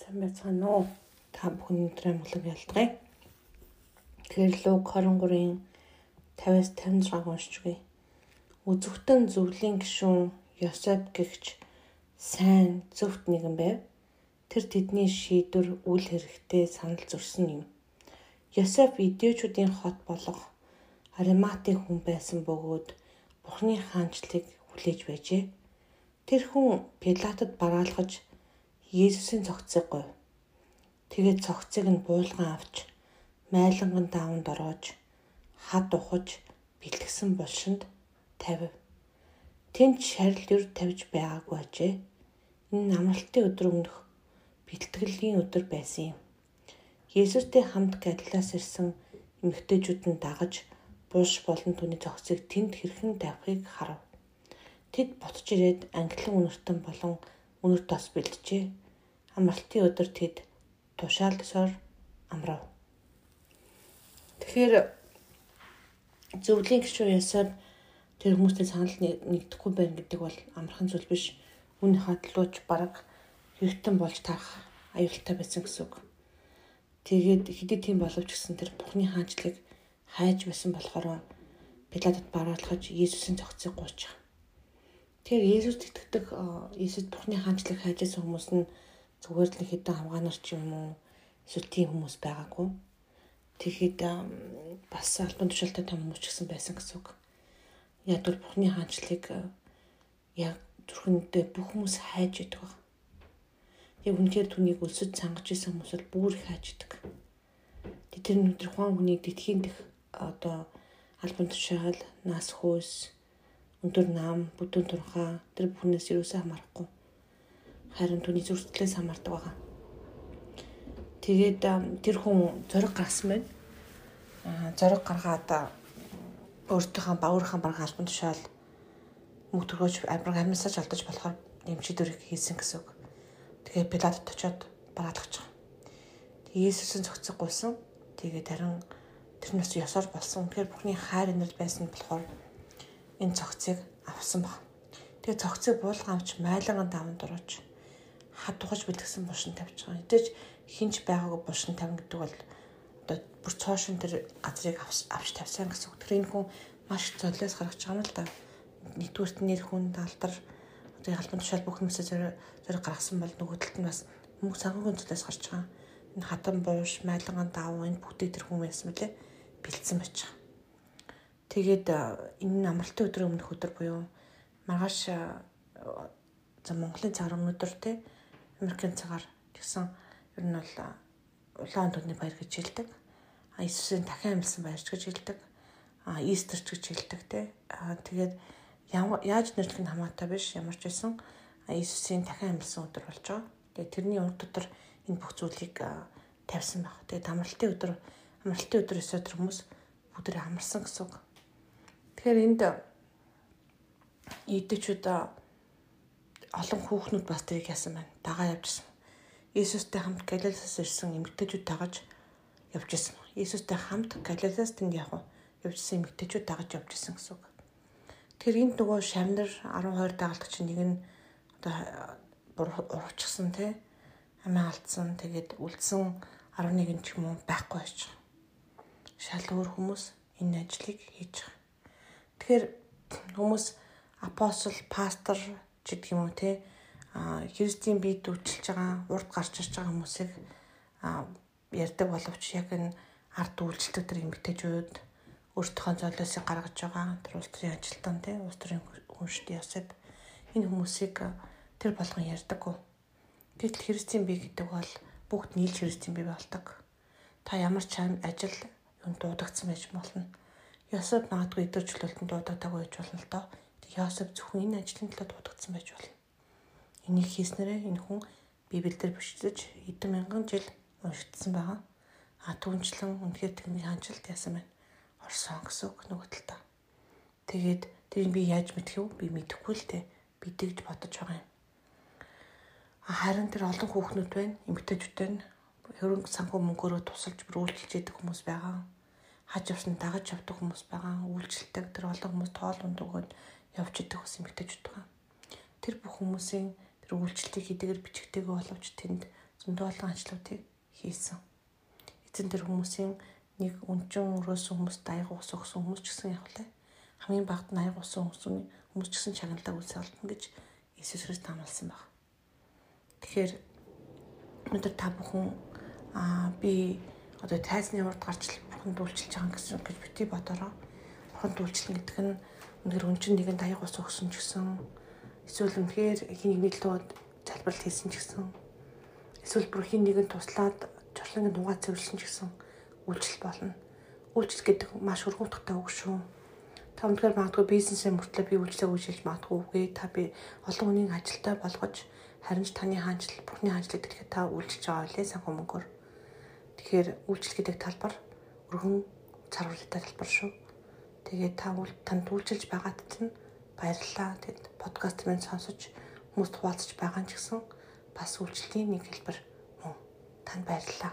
Сайн байцгаана уу? Та бүхэн өнөөдрийн амглаг ялдгая. Тэгэхээр Луг 23-ын 50-аас 56-г уншчихъя. Үзэгтэн зөвлийн гишүүн Йосеф гэгч сайн зөвхт нэгэн байв. Тэр тэдний шийдвэр үл хэрэгтээ санал зөрсөн юм. Йосеф идээчүүдийн хот болох Ариматын хүн байсан бөгөөд Бурхны хаанчлыг хүлээж байжээ. Тэр хүн Пилатад бараалхаж Есүсийн цогцыг гуйв. Тэгээд цогцыг нь буулган авч майланган даавнд ороож хад ухаж бэлтгэсэн булшинд тавив. Тэнд шарил юр тавьж байгаагүй ажээ. Энэ амралтын өдөр өмнөх бэлтгэлийн өдөр байсан юм. Есүстэй хамт Галилаас ирсэн эмэгтэйчүүд нь дагаж булш болон түүний цогцыг тэнд хэрхэн тавихыг харав. Тэд ботж ирээд англин үнэртэн болон үнэр тос бэлджээ. Амралтын өдөр тэд тушаалсаар амрав. Тэгэхээр зөвлийн гişүү ясаар тэр хүмүүстэй санал нэгдэхгүй байна гэдэг бол амархан зүйл биш. Үн хадлууч бараг хэрэгтэн болж тарах аюултай байсан гэсэн үг. Тэгээд хэдий тийм боловч гэсэн тэр Бурхны хаанчлыг хайж байсан болохоор Пилатад бараалхаж Иесусийн гуйж байгаа. Тэгэхээр Иесус итгэдэг Иесус Бурхны хаанчлыг хайжсэн хүмүүс нь зүгээр л хэдэн хамгаанаар ч юм уу эсвэл тийм хүмүүс байгаагүй. Тэгэхэд бас албан тушаалтай том хүмүүс ч гэсэн байсан гэсэн үг. Яг бол Бурхны хаанчлыг яг зүрхэндээ бүх хүмүүс хайж идэг баг. Яг үнэхээр түүнийг өлсөж сангаж исэн хүмүүс бол бүр их хайж идэг. Тэр өнөдөр хуан хүнийг детхийн дэх одоо албан тушаал, нас хөөс, өндөр нам, бүдүүн турхаа тэр бүхнээс юусаа хамаарахгүй харин түүний зүрхтлээс хамаардаг байгаа. Тэгээд тэр хүн зориг гаргасан байна. Аа зориг гаргаад өөртөөхөө баурхан бараг албан тушаал мөнгө төргөж амраг амьсаж алдаж болохоор нэмчидүрийг хийсэн гэсэн үг. Тэгээ Пилатд очиод. Тэгээ Есүсийн цогцог гуйсан. Тэгээд харин тэр нь бас ёсоор болсон. Тэгэхээр Бурхны хайр инэрл байсан болохоор энэ цогцыг авсан баг. Тэгээ цогцыг буулган авч майланган даванд орооч хадугаж бэлтгэсэн бушин тавьж байгаа. Эдэж хинж байгаагүй бушин тавина гэдэг бол одоо бүр цоошин тэр газрыг авч тавьсан гэсэн үг. Тэр энэ хүн маш золиос гаргаж байгаа юм л да. Нэгдүгürt нэр хүн далдар одоо ялбан тушаал бүх хүмүүсээ зэрэг зэрэг гаргасан бол нөгөө талд нь бас мөнгө санхүүгийн золиос гарч байгаа. Энэ хатан бууш, майлган давуу энэ бүгдийг тэр хүн байсан мөлий бэлдсэн байж байгаа. Тэгээд энэ амралтын өдрийн өмнөх өдөр буюу маргааш за Монголын цаг өнөдөр те Америкийн цагаар тэгсэн ер нь бол улаан өдрийн баяр гэж хэлдэг. А Иесусийн дахин амьсан баярч гэж хэлдэг. А Истерч гэж хэлдэг те. А тэгээд яаж нэрлэх нь хамаатай биш ямар ч байсан Иесусийн дахин амьсан өдөр болж байгаа. Тэгээд тэрний урд дотор энэ бүх зүйлийг тавьсан баг. Тэгээд амралтын өдөр амралтын өдөр өсөө тэр хүмүүс бүгдээ амарсан гэсэн үг. Тэгэхээр энд идэвчүүд олон хүүхнүүд бас тэрийг яасан байна. Дагаа явжсэн. Иесустэй хамт Галилеас ирсэн эмэгтэйчүүд дагаж явжсэн. Иесустэй хамт Галилеас тэнд яг явжсэн эмэгтэйчүүд дагаж явжсэн гэсэн үг. Тэр энд нөгөө шавнар 12 дагалдагч нэг нь одоо урагчсан тий амиа алдсан тэгээд үлдсэн 11 ч юм уу байхгүй байгаа. Шал өөр хүмүүс энэ ажлыг хийж байгаа. Тэгэхээр хүмүүс апостол, пастор гэдэг юм уу те? А христийн бие дүүчилж байгаа урд гарч ирж байгаа хүмүүсийг ярьдаг боловч яг энэ ард үйлчлдэг тэр эмгтээчүүд өөртөөхөө золиосыг гаргаж байгаа тэр улс төрийн ажилтан те? Улс төрийн хүншд ясад энэ хүмүүсийг тэр болгон ярьдаггүй гэтэл христийн бие гэдэг бол бүгд нийлж христийн бие болдог. Та ямар ч ажил юм дуудагдсан байж болно Ясад магадгүй өдөржлөлтөнд дуудагдаагүй байж болно л доо Яосеф зөвхөн энэ ажлын төлөө дуудагдсан байж болно. Энийг хийснээрээ энэ хүн Библиэлд бичиж хэдэн мянган жил уншигдсан байгаа. А түнчлэн үнэхээр тэрний ханжилт яасан байна. Орсон гэсэн үг нөгөө талдаа. Тэгээд тэрийг би яаж мэдэх вэ? Би мэдэхгүй л дээ. Би тэгж бодож байгаа юм. Харин тэр олон хүүхнүүд байна, эмэгтэйчүүд байна. Хөрөнгө санхүү мөнгөөрөө тусалж бүр үйлчилж яадаг хүмүүс байгаа. Хаж явсан дагаж явдаг хүмүүс байгаа. Үйлчлэлтэй тэр олон хүмүүс тоол унд өгөөд явж идэх бас эмгтээчүүд байгаа. Тэр бүх хүмүүсийн тэр үйлчлэлтийг хийдгээр бичгтэйгээ боловч тэнд зөндөө олон ажлуудыг хийсэн. Эцэн тэр хүмүүсийн нэг өнчөн өрөөсөн хүмүүст аяг ус өгсөн хүмүүс ч гэсэн явлаа. Хамгийн багт 80 усан хүмүүс ч гэсэн чагналаа үлсээ олдно гэж Иесус Христ амласан баг. Тэгэхээр өнөөдөр та бүхэн аа би одоо тайзны урд гарч бурханд үйлчилж байгаа гэсэн гэж бити бодороо. Бурханд үйлчлэн гэдэг нь өнөөдөр өнчин нэгэнд аяг ус өгсөн ч гэсэн эсвэл үнэхээр хин нэгний төлөө залбирал хийсэн ч гэсэн эсвэл бүр хин нэгэнд туслаад жолоогийн дугаа цэвэрлсэн ч гэсэн үйлчлэл болно. Үйлчлэл гэдэг маш өргөмтгтэй үг шүү. Та өнөхөр магадгүй бизнесээ мөртлөө би үйлчлэг үйлчилж магадгүй үгүй. Та би олон хүнийг ажилтай болгож харин ч таны хаанчл, Бурхны хаанчлыг тэрхэд та үйлчилж байгаа үлээ санхүү мөнгөөр. Тэгэхээр үйлчлэл гэдэг талбар өргөн царвалтай талбар шүү. Тэгээд та үл танд үйлчилж байгаад чинь баярлалаа. Тэгэд подкаст минь сонсож хүмүүст хуваалцаж байгаа ч гэсэн бас үйлчлэлийн нэг хэлбэр мөн танд баярлалаа.